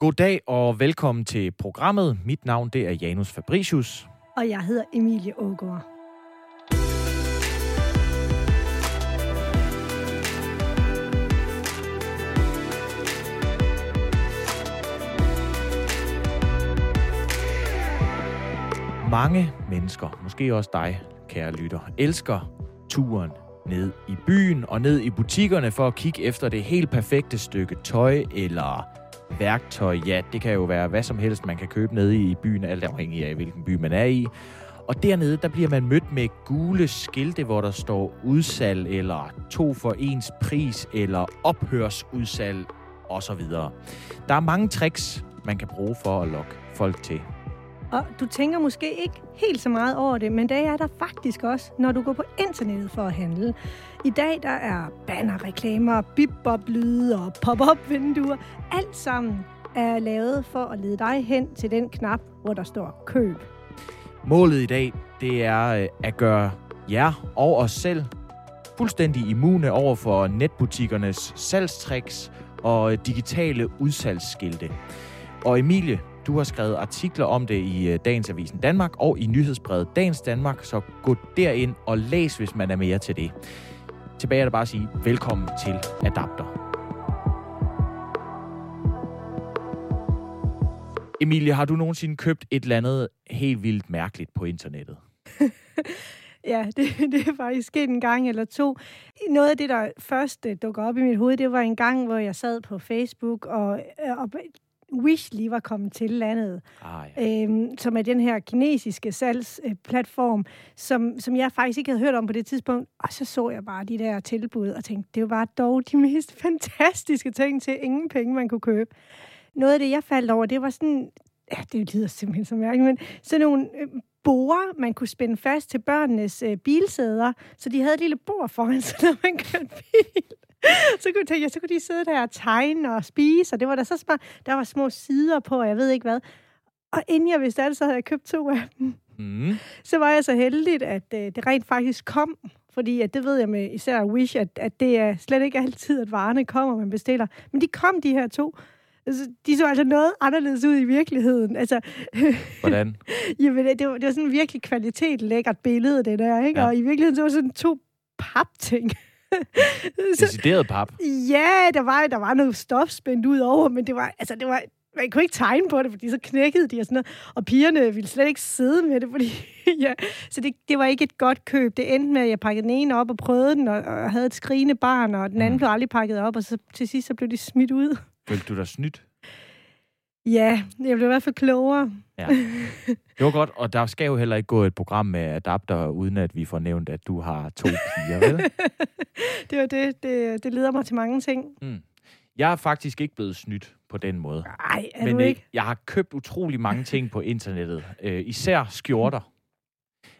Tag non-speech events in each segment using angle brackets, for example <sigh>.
Goddag og velkommen til programmet. Mit navn det er Janus Fabricius. Og jeg hedder Emilie Ågaard. Mange mennesker, måske også dig, kære lytter, elsker turen ned i byen og ned i butikkerne for at kigge efter det helt perfekte stykke tøj eller værktøj. Ja, det kan jo være hvad som helst, man kan købe nede i byen, alt afhængig af, hvilken by man er i. Og dernede, der bliver man mødt med gule skilte, hvor der står udsalg, eller to for ens pris, eller ophørsudsalg, osv. Der er mange tricks, man kan bruge for at lokke folk til. Og du tænker måske ikke helt så meget over det, men det er der faktisk også, når du går på internettet for at handle. I dag der er bannerreklamer, bip-bop-lyde og pop-up-vinduer. Alt sammen er lavet for at lede dig hen til den knap, hvor der står køb. Målet i dag, det er øh, at gøre jer og os selv fuldstændig immune over for netbutikkernes salgstricks og øh, digitale udsalgsskilte. Og Emilie, du har skrevet artikler om det i øh, Dagens Avisen Danmark og i nyhedsbrevet Dagens Danmark, så gå derind og læs, hvis man er mere til det. Tilbage er der bare at sige velkommen til Adapter. Emilie, har du nogensinde købt et eller andet helt vildt mærkeligt på internettet? <laughs> ja, det, <laughs> det er faktisk sket en gang eller to. Noget af det, der først øh, dukker op i mit hoved, det var en gang, hvor jeg sad på Facebook, og, øh, og Wish lige var kommet til landet, ah, ja. øhm, som er den her kinesiske salgsplatform, som, som jeg faktisk ikke havde hørt om på det tidspunkt. Og så så jeg bare de der tilbud og tænkte, det var bare dog de <laughs> mest fantastiske ting til ingen penge, man kunne købe. Noget af det, jeg faldt over, det var sådan, ja, det lyder simpelthen så mærkeligt, men sådan nogle øh, borer, man kunne spænde fast til børnenes øh, bilsæder, så de havde et lille bord foran sig, <laughs> når man kørte bil <laughs> så kunne, tænke, så kunne de sidde der og tegne og spise, og det var der så smart. Der var små sider på, og jeg ved ikke hvad. Og inden jeg vidste alt, så havde jeg købt to af dem. Mm. Så var jeg så heldig, at øh, det rent faktisk kom. Fordi at det ved jeg med især Wish, at, at det er slet ikke altid, at varerne kommer, man bestiller. Men de kom, de her to. Altså, de så altså noget anderledes ud i virkeligheden. Altså, <laughs> Hvordan? jamen, det var, det var sådan virkelig kvalitet lækkert billede, det der, ikke? Ja. Og i virkeligheden så var sådan to papting. <laughs> Decideret pap? Ja, der var, der var noget stof spændt ud over, men det var, altså, det var, man kunne ikke tegne på det, fordi så knækkede de og sådan noget. Og pigerne ville slet ikke sidde med det, fordi <laughs> ja. Så det, det var ikke et godt køb. Det endte med, at jeg pakkede den ene op og prøvede den, og, og havde et skrigende barn, og den anden mm. blev aldrig pakket op, og så til sidst så blev de smidt ud. Følte du dig snydt? Ja, jeg blev i hvert fald klogere. Ja. Det var godt, og der skal jo heller ikke gå et program med adapter, uden at vi får nævnt, at du har to piger, vel? <laughs> det var det. det. Det leder mig til mange ting. Mm. Jeg er faktisk ikke blevet snydt på den måde. Nej, er Men du ikke? jeg har købt utrolig mange ting på internettet. Øh, især skjorter.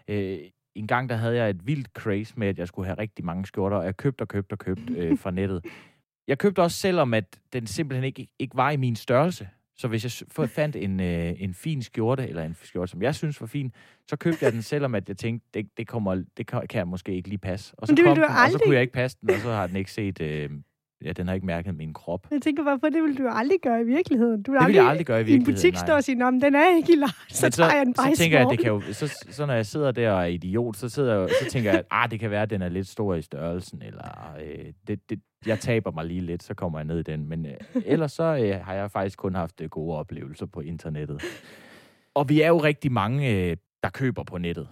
Øh, en gang der havde jeg et vildt craze med, at jeg skulle have rigtig mange skjorter, og jeg købte og købte og købte øh, fra nettet. Jeg købte også selvom, at den simpelthen ikke, ikke var i min størrelse. Så hvis jeg fandt en, øh, en fin skjorte, eller en skjorte, som jeg synes var fin, så købte jeg den, selvom at jeg tænkte, det, det, kommer, det kan, kan måske ikke lige passe. Og så, kom den, aldrig... og så kunne jeg ikke passe den, og så har den ikke set... Øh, Ja, den har ikke mærket min krop. Jeg tænker bare på, det vil du aldrig gøre i virkeligheden. Du vil det vil jeg aldrig gøre i virkeligheden, I en butik står og siger, den er ikke i large, så, så tager jeg den bare så tænker jeg, at det kan jo, så, så når jeg sidder der og er idiot, så, sidder jeg, så tænker jeg, at ah, det kan være, at den er lidt stor i størrelsen, eller øh, det, det, jeg taber mig lige lidt, så kommer jeg ned i den. Men øh, ellers så øh, har jeg faktisk kun haft øh, gode oplevelser på internettet. Og vi er jo rigtig mange, øh, der køber på nettet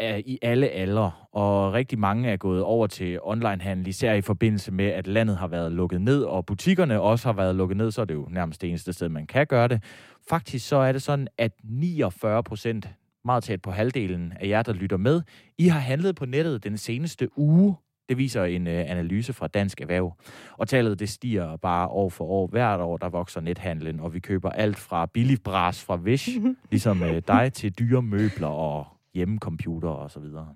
i alle aldre, og rigtig mange er gået over til onlinehandel, især i forbindelse med, at landet har været lukket ned, og butikkerne også har været lukket ned, så er det jo nærmest det eneste sted, man kan gøre det. Faktisk så er det sådan, at 49 procent, meget tæt på halvdelen af jer, der lytter med, I har handlet på nettet den seneste uge. Det viser en øh, analyse fra Dansk Erhverv. Og tallet det stiger bare år for år. Hvert år, der vokser nethandlen, og vi køber alt fra billig bras fra Wish, <laughs> ligesom øh, dig, til dyre møbler og hjemmecomputer og så videre.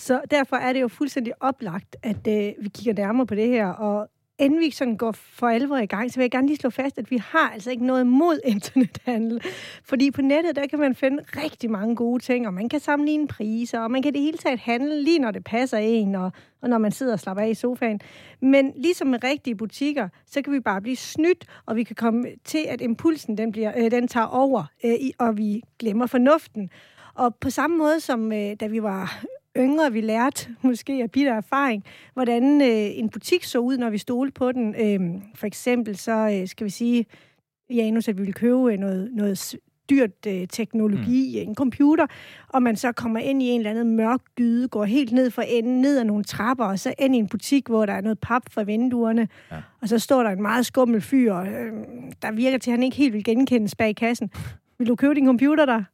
Så derfor er det jo fuldstændig oplagt, at øh, vi kigger nærmere på det her, og inden vi sådan går for alvor i gang, så vil jeg gerne lige slå fast, at vi har altså ikke noget mod <laughs> internethandel. Fordi på nettet, der kan man finde rigtig mange gode ting, og man kan sammenligne priser, og man kan det hele taget handle lige når det passer en, og, og når man sidder og slapper af i sofaen. Men ligesom med rigtige butikker, så kan vi bare blive snydt, og vi kan komme til, at impulsen den, bliver, øh, den tager over, øh, og vi glemmer fornuften. Og på samme måde som øh, da vi var yngre, vi lærte måske af bitter erfaring, hvordan øh, en butik så ud, når vi stolede på den. Øh, for eksempel så øh, skal vi sige, Janus, at vi ville købe noget, noget dyrt øh, teknologi, mm. en computer, og man så kommer ind i en eller anden mørk gyde, går helt ned for enden, ned ad nogle trapper, og så ind i en butik, hvor der er noget pap for vinduerne, ja. og så står der en meget skummel fyr, øh, der virker til, at han ikke helt vil genkendes bag kassen. Vil du købe din computer der?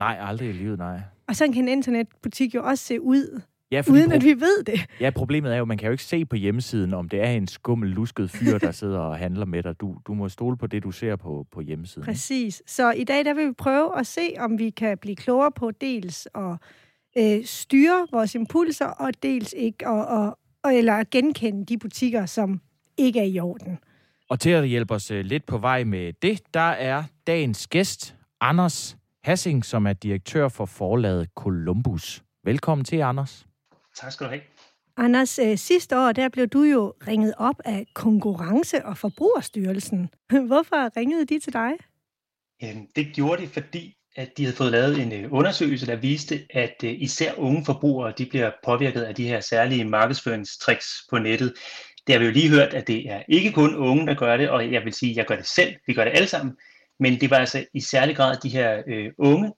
Nej, aldrig i livet, nej. Og sådan kan en internetbutik jo også se ud, ja, uden at vi ved det. Ja, problemet er jo, at man kan jo ikke se på hjemmesiden, om det er en skummel, lusket fyr, der <laughs> sidder og handler med dig. Du, du må stole på det, du ser på, på hjemmesiden. Præcis. Så i dag der vil vi prøve at se, om vi kan blive klogere på dels at øh, styre vores impulser, og dels ikke at, og, og, eller genkende de butikker, som ikke er i orden. Og til at hjælpe os øh, lidt på vej med det, der er dagens gæst, Anders Hassing, som er direktør for forlaget Columbus. Velkommen til, Anders. Tak skal du have. Anders, øh, sidste år der blev du jo ringet op af Konkurrence- og Forbrugerstyrelsen. <laughs> Hvorfor ringede de til dig? Det gjorde de, fordi at de havde fået lavet en øh, undersøgelse, der viste, at øh, især unge forbrugere de bliver påvirket af de her særlige markedsføringstricks på nettet. Det har vi jo lige hørt, at det er ikke kun unge, der gør det, og jeg vil sige, at jeg gør det selv. Vi gør det alle sammen. Men det var altså i særlig grad de her øh, unge,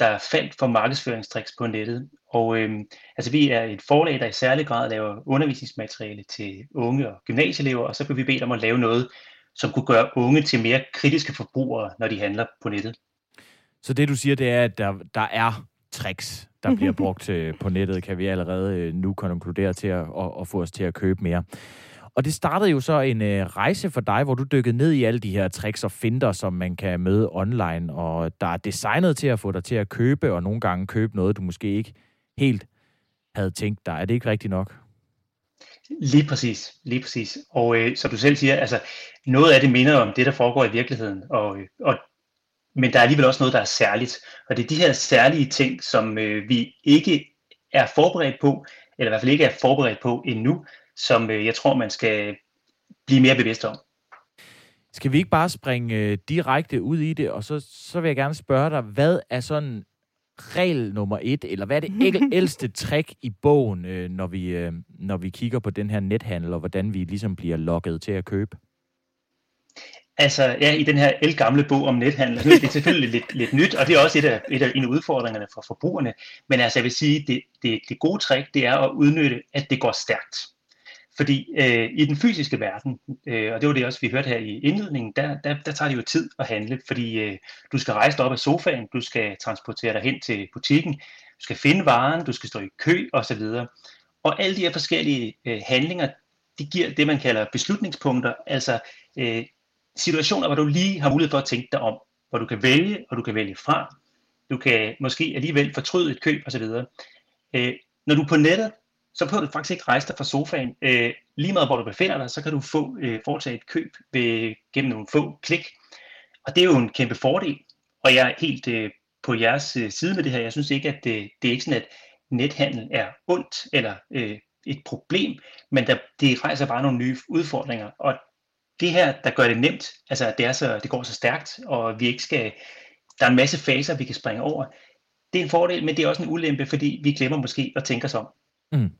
der faldt for markedsføringstriks på nettet. Og øh, altså vi er et forlag, der i særlig grad laver undervisningsmateriale til unge og gymnasieelever, og så blev vi bedt om at lave noget, som kunne gøre unge til mere kritiske forbrugere, når de handler på nettet. Så det du siger, det er, at der, der er tricks, der bliver <laughs> brugt øh, på nettet, kan vi allerede øh, nu konkludere til at, at, at få os til at købe mere. Og det startede jo så en øh, rejse for dig, hvor du dykkede ned i alle de her tricks og finder, som man kan møde online, og der er designet til at få dig til at købe, og nogle gange købe noget, du måske ikke helt havde tænkt dig. Er det ikke rigtigt nok? Lige præcis, lige præcis. Og øh, som du selv siger, altså noget af det minder om det, der foregår i virkeligheden, og, øh, og, men der er alligevel også noget, der er særligt. Og det er de her særlige ting, som øh, vi ikke er forberedt på, eller i hvert fald ikke er forberedt på endnu, som øh, jeg tror, man skal blive mere bevidst om. Skal vi ikke bare springe øh, direkte ud i det, og så, så vil jeg gerne spørge dig, hvad er sådan regel nummer et, eller hvad er det <laughs> ældste trick i bogen, øh, når, vi, øh, når vi kigger på den her nethandel, og hvordan vi ligesom bliver lokket til at købe? Altså, ja, i den her elgamle bog om nethandel, det er selvfølgelig lidt, lidt nyt, og det er også et af, et af en af udfordringerne for forbrugerne. Men altså, jeg vil sige, det, det, det gode trick, det er at udnytte, at det går stærkt. Fordi øh, i den fysiske verden, øh, og det var det også, vi hørte her i indledningen, der, der, der tager det jo tid at handle, fordi øh, du skal rejse dig op af sofaen, du skal transportere dig hen til butikken, du skal finde varen, du skal stå i kø osv. Og alle de her forskellige øh, handlinger, de giver det, man kalder beslutningspunkter, altså øh, situationer, hvor du lige har mulighed for at tænke dig om, hvor du kan vælge, og du kan vælge fra. Du kan måske alligevel fortryde et køb osv. Øh, når du er på nettet, så behøver du faktisk ikke rejse dig fra sofaen. Øh, lige meget hvor du befinder dig, så kan du få øh, foretage et køb ved, gennem nogle få klik. Og det er jo en kæmpe fordel. Og jeg er helt øh, på jeres øh, side med det her. Jeg synes ikke, at det, det er ikke sådan, at nethandel er ondt eller øh, et problem, men der, det rejser bare nogle nye udfordringer. Og det her, der gør det nemt, altså at det, er så, det går så stærkt, og vi ikke skal, der er en masse faser, vi kan springe over. Det er en fordel, men det er også en ulempe, fordi vi glemmer måske at tænke os om. Mm.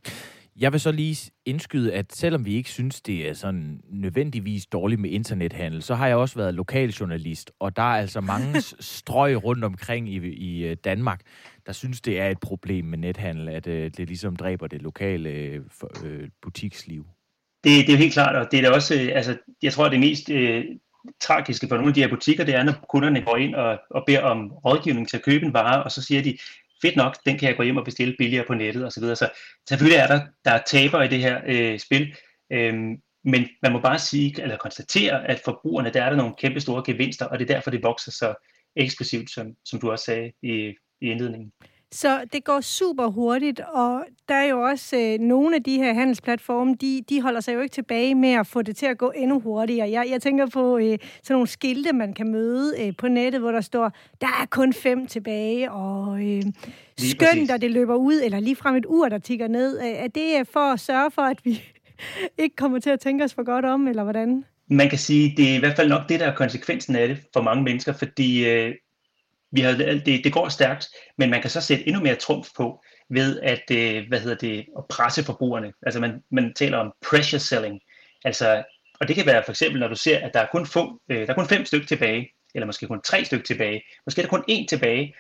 Jeg vil så lige indskyde, at selvom vi ikke synes, det er sådan nødvendigvis dårligt med internethandel, så har jeg også været lokaljournalist, og der er altså mange <laughs> strøg rundt omkring i, i øh, Danmark, der synes, det er et problem med nethandel, at uh, det ligesom dræber det lokale uh, butiksliv. Det, det er jo helt klart, og det er da også, altså, jeg tror, det mest uh, tragiske for nogle af de her butikker, det er, når kunderne går ind og, og beder om rådgivning til at købe en vare, og så siger de, fedt nok, den kan jeg gå hjem og bestille billigere på nettet osv. Så, så selvfølgelig er der, der er taber i det her øh, spil, øh, men man må bare sige, eller konstatere, at forbrugerne, der er der nogle kæmpe store gevinster, og det er derfor, det vokser så eksplosivt, som, som du også sagde i, i indledningen. Så det går super hurtigt, og der er jo også øh, nogle af de her handelsplatforme, de, de holder sig jo ikke tilbage med at få det til at gå endnu hurtigere. Jeg, jeg tænker på øh, sådan nogle skilte, man kan møde øh, på nettet, hvor der står, der er kun fem tilbage, og øh, skønt, at det løber ud, eller lige frem et ur, der tigger ned. Er det for at sørge for, at vi <laughs> ikke kommer til at tænke os for godt om, eller hvordan? Man kan sige, det er i hvert fald nok det, der er konsekvensen af det for mange mennesker, fordi øh, vi har, det, det går stærkt, men man kan så sætte endnu mere trumf på ved at, øh, hvad hedder det, at presse forbrugerne. Altså man, man taler om pressure selling. Altså, og det kan være for eksempel, når du ser, at der er kun, få, øh, der er kun fem stykker tilbage, eller måske kun tre stykker tilbage, måske er der kun én tilbage,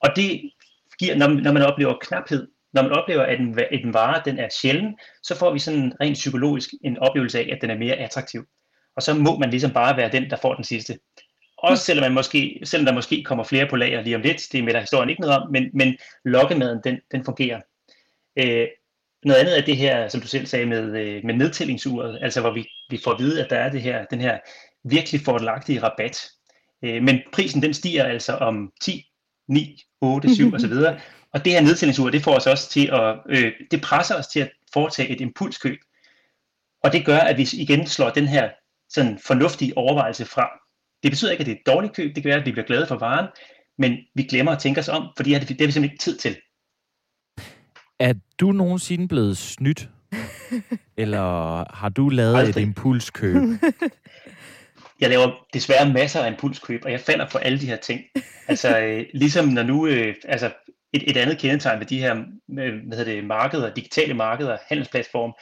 og det giver, når, når man oplever knaphed, når man oplever, at en, at en vare den er sjælden, så får vi sådan rent psykologisk en oplevelse af, at den er mere attraktiv. Og så må man ligesom bare være den, der får den sidste. Også selvom, man måske, selvom der måske kommer flere på lager lige om lidt, det er med der historien ikke noget om, men, men lokkemaden, den, den fungerer. Øh, noget andet er det her, som du selv sagde, med, øh, med nedtællingsuret, altså hvor vi, vi får at vide, at der er det her, den her virkelig fordelagtige rabat. Øh, men prisen den stiger altså om 10, 9, 8, 7 osv. Og det her nedtællingsur, det får os også til at, øh, det presser os til at foretage et impulskøb. Og det gør, at vi igen slår den her sådan fornuftige overvejelse fra. Det betyder ikke, at det er et dårligt køb. Det kan være, at vi bliver glade for varen, men vi glemmer at tænke os om, fordi det, det er vi simpelthen ikke tid til. Er du nogensinde blevet snydt? <laughs> Eller har du lavet Aldrig. et impulskøb? <laughs> Jeg laver desværre masser af impulskøb, og jeg falder for alle de her ting. Altså, øh, ligesom når nu, øh, altså, et, et andet kendetegn ved de her øh, hvad hedder det, markeder, digitale markeder, handelsplatform,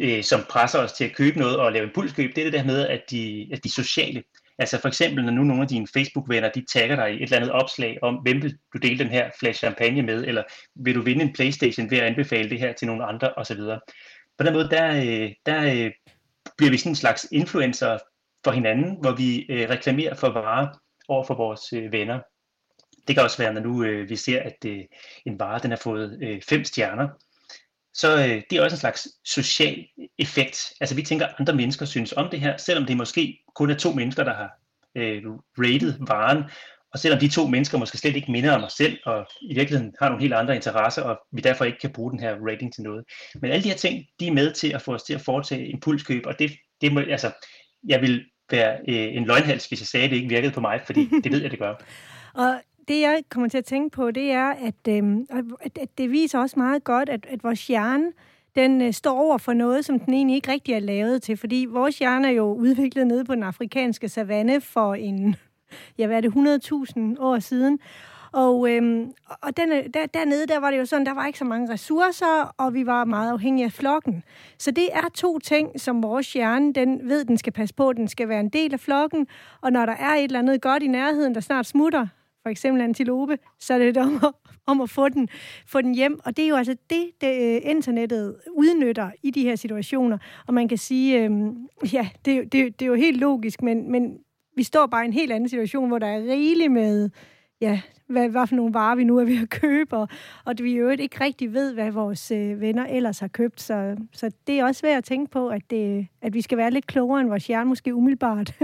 øh, som presser os til at købe noget og lave impulskøb, det er det der med, at de, at de sociale. Altså for eksempel, når nu nogle af dine Facebook-venner, de tagger dig i et eller andet opslag om, hvem vil du dele den her flash champagne med, eller vil du vinde en Playstation ved at anbefale det her til nogle andre, osv. På den måde, der, øh, der øh, bliver vi sådan en slags influencer for hinanden, hvor vi øh, reklamerer for varer over for vores venner. Det kan også være, når nu vi ser, at en vare den har fået fem stjerner, så øh, det er også en slags social effekt. Altså vi tænker, at andre mennesker synes om det her, selvom det måske kun er to mennesker, der har øh, rated varen, og selvom de to mennesker måske slet ikke minder om os selv, og i virkeligheden har nogle helt andre interesser, og vi derfor ikke kan bruge den her rating til noget. Men alle de her ting, de er med til at få os til at foretage impulskøb, og det, det må, altså, jeg vil være øh, en løgnhals, hvis jeg sagde, at det ikke virkede på mig, fordi det ved jeg, det gør. <laughs> og det, jeg kommer til at tænke på, det er, at, øh, at, at det viser også meget godt, at, at vores hjerne, den øh, står over for noget, som den egentlig ikke rigtig er lavet til. Fordi vores hjerne er jo udviklet nede på den afrikanske savanne for en, ja, hvad er det, 100.000 år siden. Og, øhm, og den, øh, der, dernede, der var det jo sådan, der var ikke så mange ressourcer, og vi var meget afhængige af flokken. Så det er to ting, som vores hjerne, den ved, den skal passe på, den skal være en del af flokken, og når der er et eller andet godt i nærheden, der snart smutter, for eksempel antilope, så er det om at, om at få, den, få den hjem. Og det er jo altså det, det øh, internettet udnytter i de her situationer. Og man kan sige, øhm, ja, det, det, det er jo helt logisk, men, men vi står bare i en helt anden situation, hvor der er rigeligt med, ja, hvad, hvad for nogle varer vi nu er ved at købe, og, og vi jo ikke rigtig ved, hvad vores øh, venner ellers har købt. Så, så det er også værd at tænke på, at, det, at vi skal være lidt klogere, end vores hjerne måske umiddelbart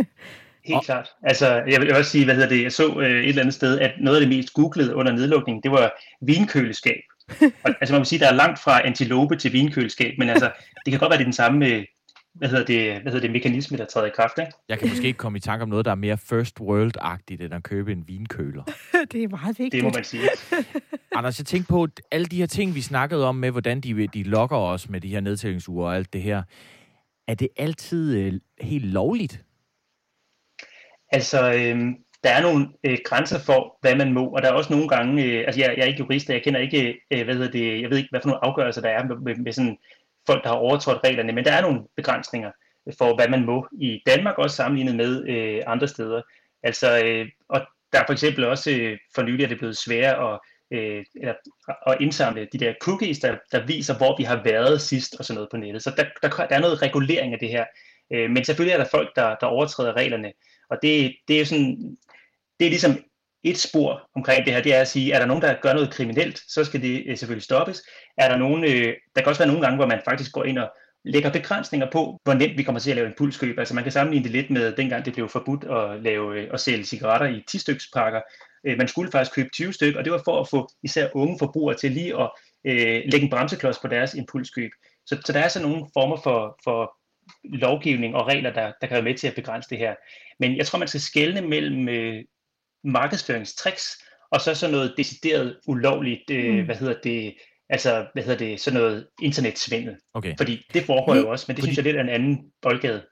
Helt oh. klart. Altså, jeg vil også sige, hvad hedder det, jeg så øh, et eller andet sted, at noget af det mest googlede under nedlukningen, det var vinkøleskab. <laughs> Og, altså man vil sige, der er langt fra antilope til vinkøleskab, men altså, det kan godt være, det er den samme øh, hvad hedder det, hvad hedder det mekanisme, der træder i kraft, ikke? Jeg kan måske ikke komme i tanke om noget, der er mere first world-agtigt, end at købe en vinkøler. <laughs> det er meget vigtigt. Det må man sige. <laughs> Anders, jeg tænkte på, alle de her ting, vi snakkede om med, hvordan de, de lokker os med de her nedtællingsure og alt det her. Er det altid øh, helt lovligt? Altså, øh, der er nogle øh, grænser for, hvad man må, og der er også nogle gange, øh, altså jeg, jeg er ikke jurist, jeg kender ikke, øh, hvad hedder det, jeg ved ikke, hvad for nogle afgørelser der er med, med, med sådan folk, der har overtrådt reglerne, men der er nogle begrænsninger for, hvad man må i Danmark, også sammenlignet med øh, andre steder. Altså, øh, og der er for eksempel også øh, for nylig, at det er blevet sværere at, øh, eller, at indsamle de der cookies, der, der viser, hvor vi har været sidst og sådan noget på nettet. Så der, der, der er noget regulering af det her. Øh, men selvfølgelig er der folk, der, der overtræder reglerne. Og det, det er sådan, det er ligesom et spor omkring det her, det er at sige, er der nogen, der gør noget kriminelt, så skal det øh, selvfølgelig stoppes. Er der nogen, øh, der kan også være nogle gange, hvor man faktisk går ind og, lægger begrænsninger på, hvor nemt vi kommer til at lave impulskøb. Altså man kan sammenligne det lidt med dengang det blev forbudt at, lave, øh, at sælge cigaretter i 10 styks pakker. Øh, man skulle faktisk købe 20 stykker, og det var for at få især unge forbrugere til lige at øh, lægge en bremseklods på deres impulskøb. Så, så der er så nogle former for, for lovgivning og regler, der, der kan være med til at begrænse det her. Men jeg tror, man skal skelne mellem øh, markedsføringstricks og så sådan noget decideret ulovligt, øh, mm. hvad hedder det, altså, hvad hedder det, sådan noget internetsvindel. Okay. Fordi det foregår jo også, men det Fordi... synes jeg lidt er en anden boldgade.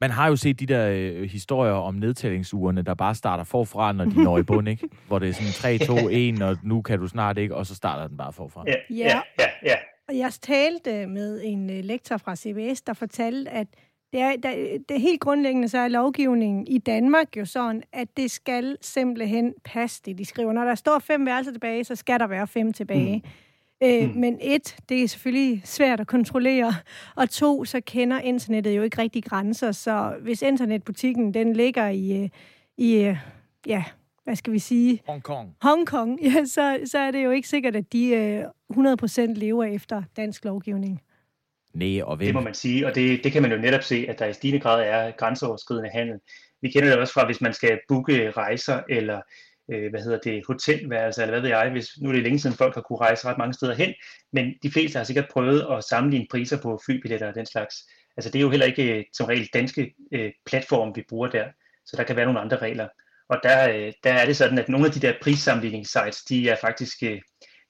Man har jo set de der øh, historier om nedtællingsugerne, der bare starter forfra, når de når i bund, ikke? <laughs> Hvor det er sådan 3, 2, 1, og nu kan du snart ikke, og så starter den bare forfra. Ja, ja, ja. ja. Jeg talte med en øh, lektor fra CBS, der fortalte, at det er, der, det er helt grundlæggende, så er lovgivningen i Danmark jo sådan, at det skal simpelthen passe det, de skriver. Når der står fem værelser tilbage, så skal der være fem tilbage. Mm. Øh, mm. Men et, det er selvfølgelig svært at kontrollere, og to, så kender internettet jo ikke rigtig grænser, så hvis internetbutikken den ligger i, øh, i øh, ja, hvad skal vi sige? Hongkong. Hongkong, ja, så, så er det jo ikke sikkert, at de øh, 100% lever efter dansk lovgivning. Nej, og hvem? Det må man sige, og det, det kan man jo netop se, at der i stigende grad er grænseoverskridende handel. Vi kender det også fra, hvis man skal booke rejser, eller øh, hvad hedder det, hotelværelse, eller hvad ved jeg, hvis, nu er det længe siden folk har kunne rejse ret mange steder hen, men de fleste har sikkert prøvet at sammenligne priser på flybilletter og den slags. Altså det er jo heller ikke øh, som regel danske øh, platforme, vi bruger der, så der kan være nogle andre regler. Og der, øh, der er det sådan, at nogle af de der prissammenligningssites, de er faktisk, øh,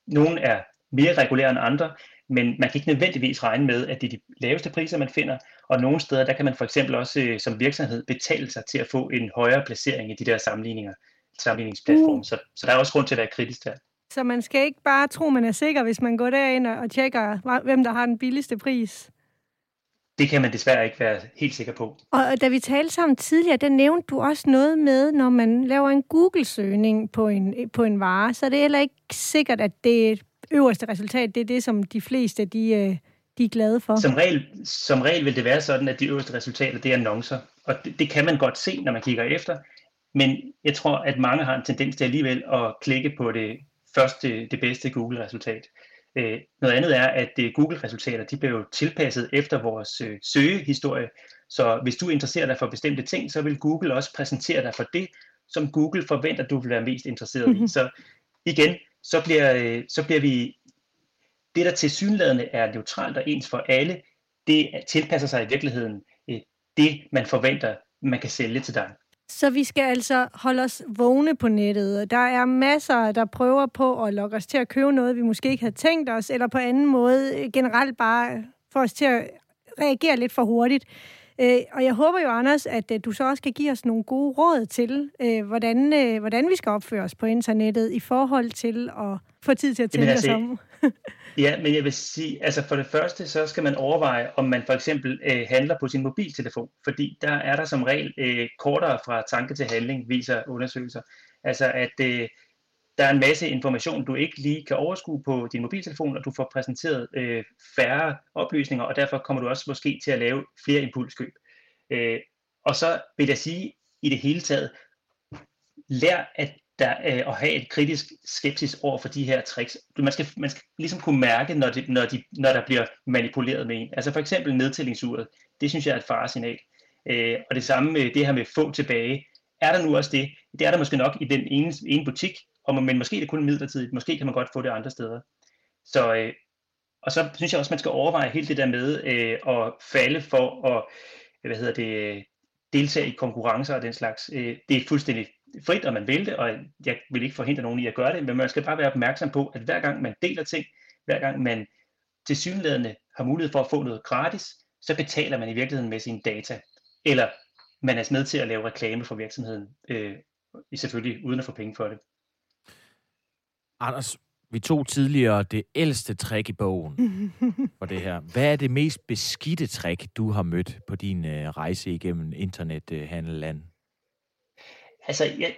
nogle er mere regulære end andre, men man kan ikke nødvendigvis regne med, at det er de laveste priser, man finder, og nogle steder, der kan man for eksempel også øh, som virksomhed betale sig til at få en højere placering i de der sammenligninger, sammenligningsplatforme. Uh. Så, så der er også grund til at være kritisk der. Så man skal ikke bare tro, man er sikker, hvis man går derind og tjekker, hvem der har den billigste pris? Det kan man desværre ikke være helt sikker på. Og da vi talte sammen tidligere, der nævnte du også noget med, når man laver en Google-søgning på en, på en vare, så er det heller ikke sikkert, at det øverste resultat, det er det, som de fleste de, øh, de er glade for. Som regel, som regel vil det være sådan, at de øverste resultater, det er annoncer. Og det, det kan man godt se, når man kigger efter. Men jeg tror, at mange har en tendens til alligevel at klikke på det første, det bedste Google-resultat. Øh, noget andet er, at øh, Google-resultater de bliver jo tilpasset efter vores øh, søgehistorie. Så hvis du interesserer dig for bestemte ting, så vil Google også præsentere dig for det, som Google forventer, du vil være mest interesseret i. Mhm. Så igen, så bliver, øh, så bliver vi, det der til synlædende er neutralt og ens for alle, det tilpasser sig i virkeligheden øh, det, man forventer, man kan sælge til dig. Så vi skal altså holde os vågne på nettet. Der er masser, der prøver på at lokke os til at købe noget, vi måske ikke havde tænkt os, eller på anden måde øh, generelt bare få os til at reagere lidt for hurtigt. Øh, og jeg håber jo, Anders, at øh, du så også kan give os nogle gode råd til, øh, hvordan, øh, hvordan vi skal opføre os på internettet i forhold til at få tid til at tænke altså, os om. <laughs> ja, men jeg vil sige, altså for det første, så skal man overveje, om man for eksempel øh, handler på sin mobiltelefon, fordi der er der som regel øh, kortere fra tanke til handling, viser undersøgelser. Altså at øh, der er en masse information, du ikke lige kan overskue på din mobiltelefon, og du får præsenteret øh, færre oplysninger, og derfor kommer du også måske til at lave flere impulskøb. Øh, og så vil jeg sige, i det hele taget, lær at, der, øh, at have et kritisk skepsis over for de her tricks. Man skal, man skal ligesom kunne mærke, når, det, når, de, når der bliver manipuleret med en. Altså for eksempel nedtællingsuret, det synes jeg er et faresignal. Øh, og det samme med det her med få tilbage. Er der nu også det? Det er der måske nok i den ene, ene butik, og, men måske er det kun midlertidigt, måske kan man godt få det andre steder. Så, øh, og så synes jeg også, man skal overveje hele det der med øh, at falde for at hvad hedder det, deltage i konkurrencer og den slags. Øh, det er fuldstændig frit, om man vil det, og jeg vil ikke forhindre nogen i at gøre det, men man skal bare være opmærksom på, at hver gang man deler ting, hver gang man til synlædende har mulighed for at få noget gratis, så betaler man i virkeligheden med sine data. Eller man er med til at lave reklame for virksomheden, øh, selvfølgelig uden at få penge for det. Anders, vi tog tidligere det ældste trick i bogen <laughs> for det her. Hvad er det mest beskidte trick, du har mødt på din uh, rejse igennem internethandelland? Altså, jeg,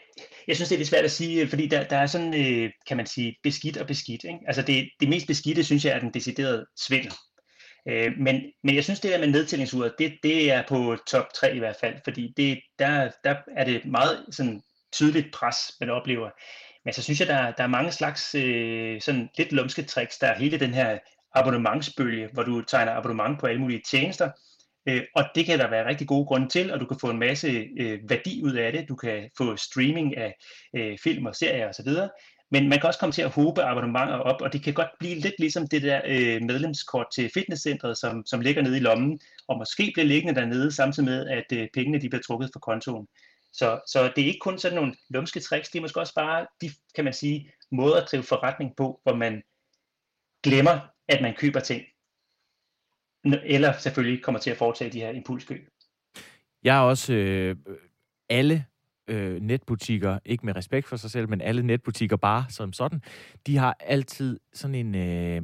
jeg synes, det er lidt svært at sige, øh, fordi der, der er sådan, øh, kan man sige, beskidt og beskidt. Ikke? Altså, det, det mest beskidte, synes jeg, er den deciderede svindel. Øh, men, men jeg synes, det der med nedtællingsuret, det, det er på top 3 i hvert fald, fordi det, der, der er det meget sådan, tydeligt pres, man oplever. Men så synes jeg, der, der er mange slags øh, sådan lidt lumske tricks. Der er hele den her abonnementsbølge, hvor du tegner abonnement på alle mulige tjenester, øh, og det kan der være rigtig gode grunde til, og du kan få en masse øh, værdi ud af det. Du kan få streaming af øh, film og serier osv., men man kan også komme til at håbe abonnementer op, og det kan godt blive lidt ligesom det der øh, medlemskort til fitnesscentret, som, som ligger nede i lommen, og måske bliver liggende dernede, samtidig med, at øh, pengene de bliver trukket fra kontoen. Så, så det er ikke kun sådan nogle lumske tricks, det er måske også bare de, kan man sige, måder at drive forretning på, hvor man glemmer, at man køber ting. Eller selvfølgelig kommer til at foretage de her impulskøb. Jeg er også øh, alle øh, netbutikker, ikke med respekt for sig selv, men alle netbutikker bare som sådan, de har altid sådan en øh,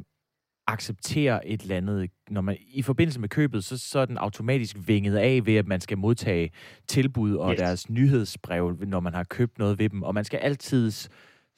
acceptere et eller andet, når man i forbindelse med købet, så, så er den automatisk vinget af ved, at man skal modtage tilbud og yes. deres nyhedsbrev, når man har købt noget ved dem, og man skal altid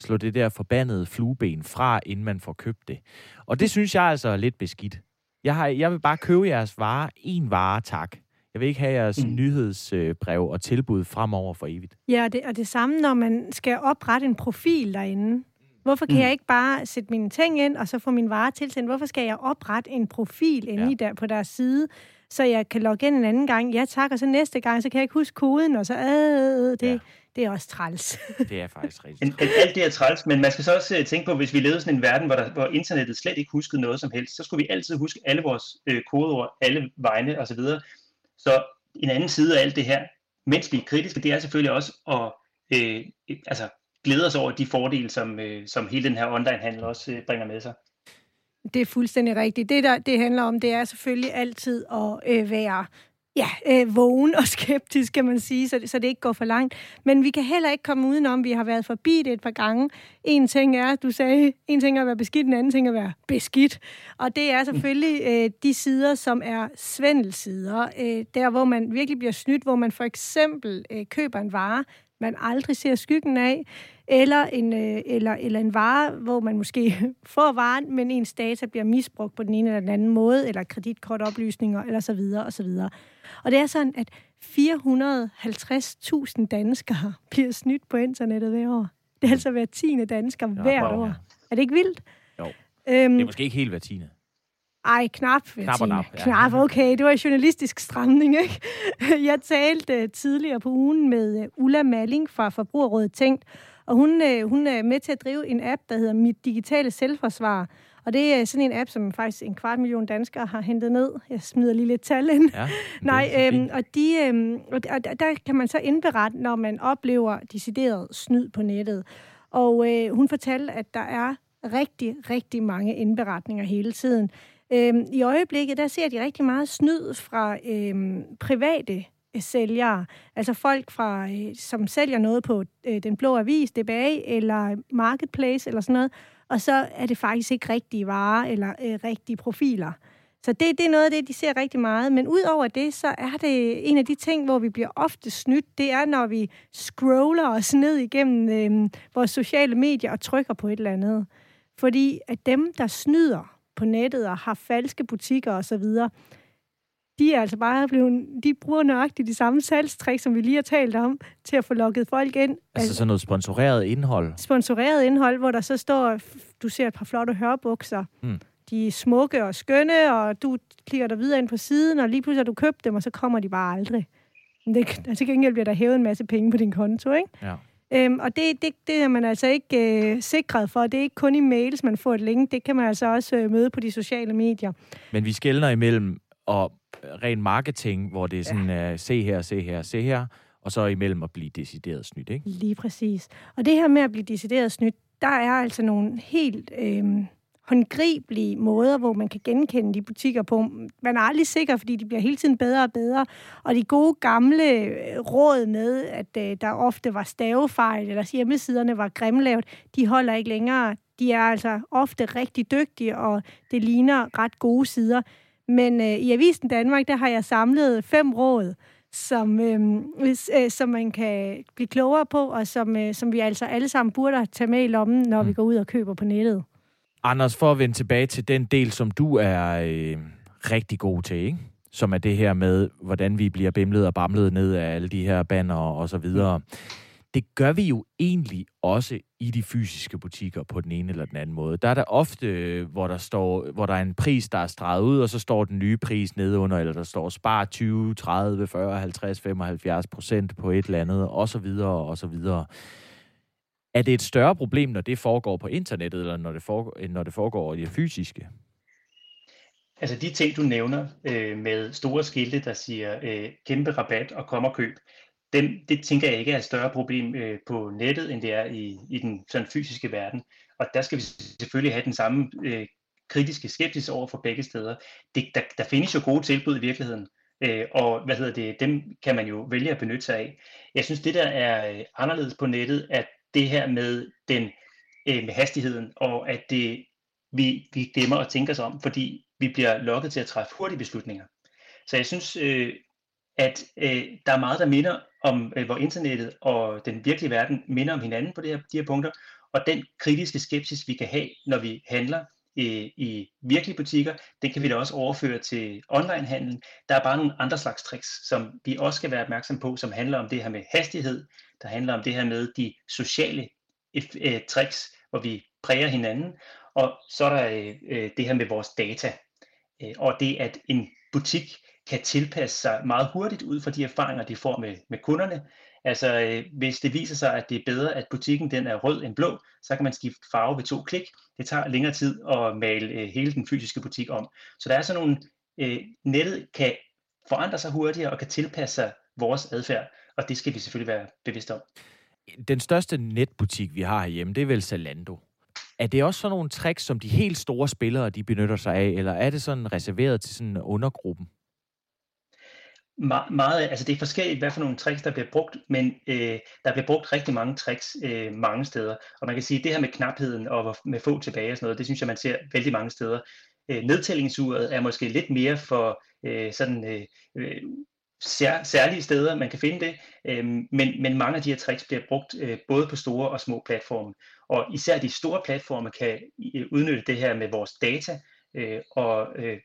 slå det der forbandede flueben fra, inden man får købt det. Og det synes jeg altså er lidt beskidt. Jeg, har, jeg vil bare købe jeres vare, en vare, tak. Jeg vil ikke have jeres mm. nyhedsbrev og tilbud fremover for evigt. Ja, og det, og det samme, når man skal oprette en profil derinde. Hvorfor kan mm. jeg ikke bare sætte mine ting ind, og så få min vare tilsendt? Hvorfor skal jeg oprette en profil inde ja. i der, på deres side, så jeg kan logge ind en anden gang? Ja tak, og så næste gang, så kan jeg ikke huske koden, og så øh, det, ja. Det er også træls. <laughs> det er faktisk rigtigt. Alt det er træls, men man skal så også øh, tænke på, hvis vi levede sådan en verden, hvor, der, hvor internettet slet ikke huskede noget som helst, så skulle vi altid huske alle vores øh, kodeord, alle vegne osv., så en anden side af alt det her, mens vi er kritiske, det er selvfølgelig også at øh, altså, glæde os over de fordele, som, øh, som hele den her online-handel også øh, bringer med sig. Det er fuldstændig rigtigt. Det, der det handler om, det er selvfølgelig altid at øh, være ja, øh, vågen og <laughs> skeptisk, kan man sige, så det, så det ikke går for langt. Men vi kan heller ikke komme udenom, vi har været forbi det et par gange. En ting er, du sagde, en ting er at være beskidt, en anden ting er at være beskidt. Og det er selvfølgelig øh, de sider, som er svendelsider. Øh, der, hvor man virkelig bliver snydt, hvor man for eksempel øh, køber en vare, man aldrig ser skyggen af, eller en, øh, eller, eller en vare, hvor man måske <laughs> får varen, men ens data bliver misbrugt på den ene eller den anden måde, eller kreditkortoplysninger, eller så videre, og så videre. Og det er sådan, at 450.000 danskere <laughs> bliver snydt på internettet hver år. Det er altså hver tiende dansker ja, hvert år. Er det ikke vildt? Jo. Øhm, det er måske ikke helt hver tiende. Ej, knap. Knap og nap, ja. Knap, okay. Det var en journalistisk stramning, ikke? <laughs> Jeg talte tidligere på ugen med øh, Ulla Malling fra Forbrugerrådet Tænkt, og hun, øh, hun er med til at drive en app, der hedder Mit Digitale Selvforsvar. Og det er sådan en app, som faktisk en kvart million danskere har hentet ned. Jeg smider lige lidt tal ind. Ja, <laughs> Nej, øhm, og, de, øhm, og der kan man så indberette, når man oplever decideret snyd på nettet. Og øh, hun fortalte, at der er rigtig, rigtig mange indberetninger hele tiden. Øhm, I øjeblikket, der ser de rigtig meget snyd fra øhm, private øh, sælgere, altså folk, fra, øh, som sælger noget på øh, Den Blå Avis, DBA eller Marketplace eller sådan noget, og så er det faktisk ikke rigtige varer eller øh, rigtige profiler. Så det, det er noget af det, de ser rigtig meget. Men udover det, så er det en af de ting, hvor vi bliver ofte snydt, det er, når vi scroller os ned igennem øh, vores sociale medier og trykker på et eller andet. Fordi at dem, der snyder på nettet og har falske butikker osv., de er altså bare blevet, de bruger nøjagtigt de samme salgstrik, som vi lige har talt om, til at få lukket folk ind. Altså, altså sådan noget sponsoreret indhold? Sponsoreret indhold, hvor der så står, du ser et par flotte hørbukser, hmm. de er smukke og skønne, og du klikker dig videre ind på siden, og lige pludselig har du købt dem, og så kommer de bare aldrig. Men det, altså gengæld bliver der hævet en masse penge på din konto, ikke? Ja. Øhm, og det, det, det er man altså ikke øh, sikret for. Det er ikke kun i mails, man får et link. Det kan man altså også øh, møde på de sociale medier. Men vi skældner imellem og ren marketing, hvor det er sådan, ja. uh, se her, se her, se her, og så imellem at blive decideret snydt, ikke? Lige præcis. Og det her med at blive decideret snydt, der er altså nogle helt øh, håndgribelige måder, hvor man kan genkende de butikker på. Man er aldrig sikker, fordi de bliver hele tiden bedre og bedre. Og de gode gamle øh, råd med, at øh, der ofte var stavefejl, eller hjemmesiderne var grimlavet, de holder ikke længere. De er altså ofte rigtig dygtige, og det ligner ret gode sider. Men øh, i Avisen Danmark, der har jeg samlet fem råd, som, øh, øh, som man kan blive klogere på, og som, øh, som vi altså alle sammen burde tage med i lommen, når mm. vi går ud og køber på nettet. Anders, for at vende tilbage til den del, som du er øh, rigtig god til, ikke? som er det her med, hvordan vi bliver bimlet og bamlet ned af alle de her banner og så videre. det gør vi jo egentlig også i de fysiske butikker på den ene eller den anden måde. Der er der ofte, hvor der, står, hvor der er en pris, der er streget ud, og så står den nye pris nedunder, eller der står spar 20, 30, 40, 50, 75 procent på et eller andet, og så videre, og så videre. Er det et større problem, når det foregår på internettet, eller når det foregår, når det foregår i det fysiske? Altså de ting, du nævner øh, med store skilte, der siger øh, kæmpe rabat og kom og køb, dem, det tænker jeg ikke er et større problem øh, på nettet, end det er i, i den sådan fysiske verden. Og der skal vi selvfølgelig have den samme øh, kritiske skepsis over for begge steder. Det, der, der findes jo gode tilbud i virkeligheden, øh, og hvad hedder det, dem kan man jo vælge at benytte sig af. Jeg synes, det der er øh, anderledes på nettet, at det her med den øh, med hastigheden, og at det, vi, vi glemmer at tænke os om, fordi vi bliver lokket til at træffe hurtige beslutninger. Så jeg synes, øh, at øh, der er meget, der minder om, øh, hvor internettet og den virkelige verden minder om hinanden på det her, de her punkter, og den kritiske skepsis, vi kan have, når vi handler i, i virkelige butikker, den kan vi da også overføre til onlinehandlen. Der er bare nogle andre slags tricks, som vi også skal være opmærksom på, som handler om det her med hastighed, der handler om det her med de sociale øh, tricks, hvor vi præger hinanden, og så er der øh, øh, det her med vores data, øh, og det at en butik kan tilpasse sig meget hurtigt ud fra de erfaringer, de får med, med kunderne. Altså øh, hvis det viser sig, at det er bedre, at butikken den er rød end blå, så kan man skifte farve ved to klik. Det tager længere tid at male øh, hele den fysiske butik om. Så der er sådan nogle, øh, nettet kan forandre sig hurtigere og kan tilpasse sig vores adfærd, og det skal vi selvfølgelig være bevidste om. Den største netbutik, vi har herhjemme, det er vel Zalando. Er det også sådan nogle tricks, som de helt store spillere, de benytter sig af, eller er det sådan reserveret til sådan undergruppen? Me- meget, altså det er forskelligt, hvad for nogle tricks, der bliver brugt, men øh, der bliver brugt rigtig mange tricks øh, mange steder. Og man kan sige, at det her med knapheden og med få tilbage og sådan noget, det synes jeg, man ser vældig mange steder. Øh, nedtællingsuret er måske lidt mere for øh, sådan øh, øh sær, særlige steder, man kan finde det, øh, men, men mange af de her tricks bliver brugt øh, både på store og små platforme. Og især de store platforme kan øh, udnytte det her med vores data øh, og øh,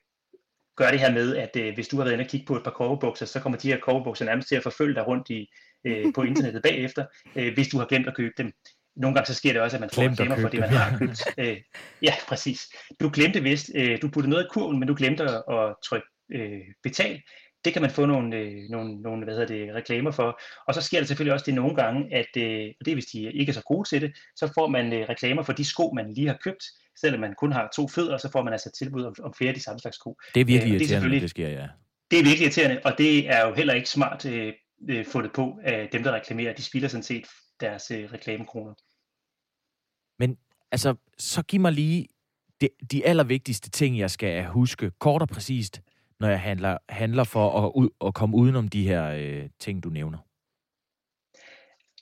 gøre det her med, at øh, hvis du har været inde og kigge på et par coverbukser, så kommer de her coverbukser nærmest til at forfølge dig rundt i, øh, på <laughs> internettet bagefter, øh, hvis du har glemt at købe dem. Nogle gange så sker det også, at man får reklamer for det, man har købt. Øh, ja, præcis. Du glemte vist, øh, du puttede noget i kurven, men du glemte at, at trykke øh, betal. Det kan man få nogle, øh, nogle, nogle hvad hedder det, reklamer for. Og så sker det selvfølgelig også det nogle gange, at øh, og det er, hvis de ikke er så gode til det, så får man øh, reklamer for de sko, man lige har købt. Selvom man kun har to fødder, så får man altså tilbud om, om flere af de samme slags sko. Det er virkelig øh, irriterende, det, det sker, ja. Det er virkelig irriterende, og det er jo heller ikke smart øh, øh, fundet på af dem, der reklamerer. De spilder sådan set deres øh, reklamekroner. Men altså, så giv mig lige de, de allervigtigste ting, jeg skal huske, kort og præcist, når jeg handler, handler for at, ud, at komme udenom de her øh, ting, du nævner?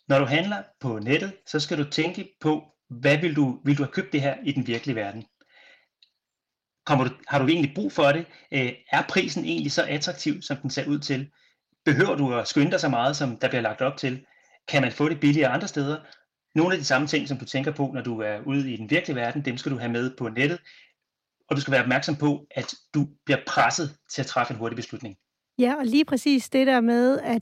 Når du handler på nettet, så skal du tænke på, hvad vil du, vil du have købt det her i den virkelige verden? Kommer du, har du egentlig brug for det? Øh, er prisen egentlig så attraktiv, som den ser ud til? Behøver du at skynde dig så meget, som der bliver lagt op til? Kan man få det billigere andre steder? Nogle af de samme ting, som du tænker på, når du er ude i den virkelige verden, dem skal du have med på nettet og du skal være opmærksom på, at du bliver presset til at træffe en hurtig beslutning. Ja, og lige præcis det der med, at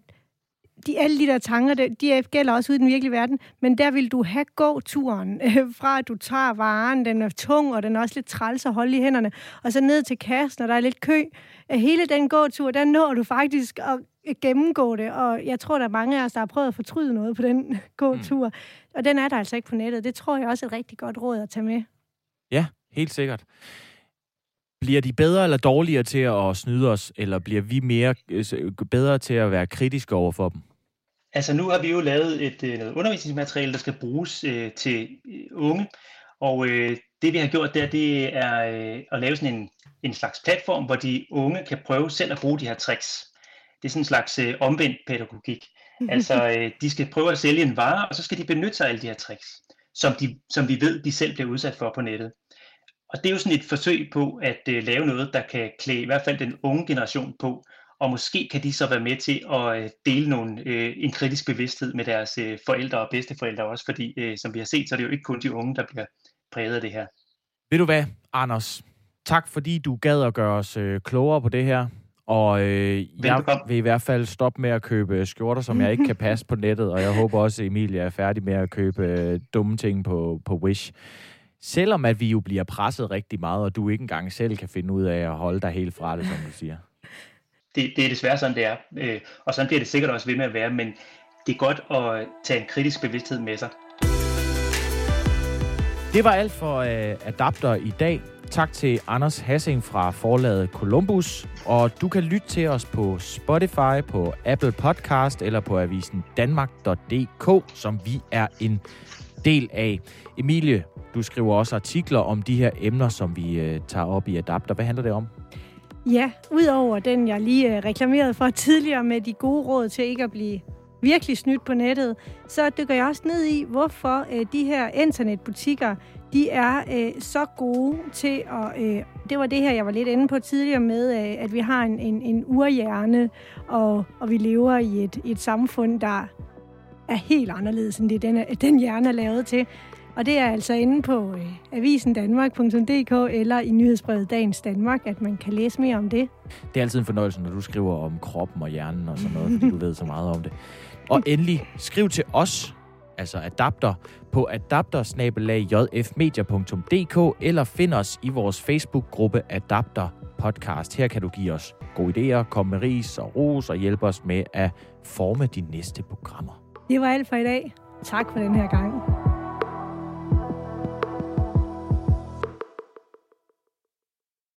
de, alle de der tanker, de gælder også ude i den virkelige verden, men der vil du have gåturen <laughs> øh, fra, at du tager varen, den er tung, og den er også lidt træls at holde i hænderne, og så ned til kassen, og der er lidt kø. Hele den gåtur, der når du faktisk at gennemgå det, og jeg tror, der er mange af os, der har prøvet at fortryde noget på den <laughs> gåtur, mm. og den er der altså ikke på nettet. Det tror jeg også er et rigtig godt råd at tage med. Ja, helt sikkert. Bliver de bedre eller dårligere til at snyde os, eller bliver vi mere øh, bedre til at være kritiske over for dem? Altså nu har vi jo lavet et øh, noget undervisningsmateriale, der skal bruges øh, til øh, unge, og øh, det vi har gjort der, det er øh, at lave sådan en, en slags platform, hvor de unge kan prøve selv at bruge de her tricks. Det er sådan en slags øh, omvendt pædagogik. <laughs> Altså øh, de skal prøve at sælge en vare, og så skal de benytte sig af alle de her tricks, som, de, som vi ved, de selv bliver udsat for på nettet. Og det er jo sådan et forsøg på at uh, lave noget, der kan klæde i hvert fald den unge generation på, og måske kan de så være med til at uh, dele nogle, uh, en kritisk bevidsthed med deres uh, forældre og bedsteforældre også, fordi uh, som vi har set, så er det jo ikke kun de unge, der bliver præget af det her. Ved du hvad, Anders? Tak fordi du gad at gøre os uh, klogere på det her, Og øh, jeg vil i hvert fald stoppe med at købe skjorter, som jeg ikke kan passe på nettet, og jeg håber også, at Emilie er færdig med at købe øh, dumme ting på, på Wish. Selvom at vi jo bliver presset rigtig meget, og du ikke engang selv kan finde ud af at holde dig helt fra det, som du siger. Det, det er desværre sådan, det er. Øh, og sådan bliver det sikkert også ved med at være, men det er godt at tage en kritisk bevidsthed med sig. Det var alt for uh, Adapter i dag. Tak til Anders Hassing fra forlaget Columbus. Og du kan lytte til os på Spotify, på Apple Podcast eller på avisen Danmark.dk, som vi er en del af. Emilie, du skriver også artikler om de her emner, som vi øh, tager op i Adapter. Hvad handler det om? Ja, udover den, jeg lige øh, reklamerede for <laughs> tidligere med de gode råd til ikke at blive virkelig snydt på nettet, så dykker jeg også ned i, hvorfor øh, de her internetbutikker, de er øh, så gode til at... Øh, det var det her, jeg var lidt inde på tidligere med, øh, at vi har en, en, en urhjerne, og, og vi lever i et, et samfund, der er helt anderledes, end det den, den hjerne er lavet til. Og det er altså inde på øh, avisendanmark.dk eller i nyhedsbrevet Dagens Danmark, at man kan læse mere om det. Det er altid en fornøjelse, når du skriver om kroppen og hjernen og sådan noget, fordi du ved så meget om det. Og endelig, skriv til os, altså adapter, på adapter eller find os i vores Facebook-gruppe Adapter Podcast. Her kan du give os gode idéer, komme med ris og ros og hjælpe os med at forme de næste programmer. Det var alt for i dag. Tak for den her gang.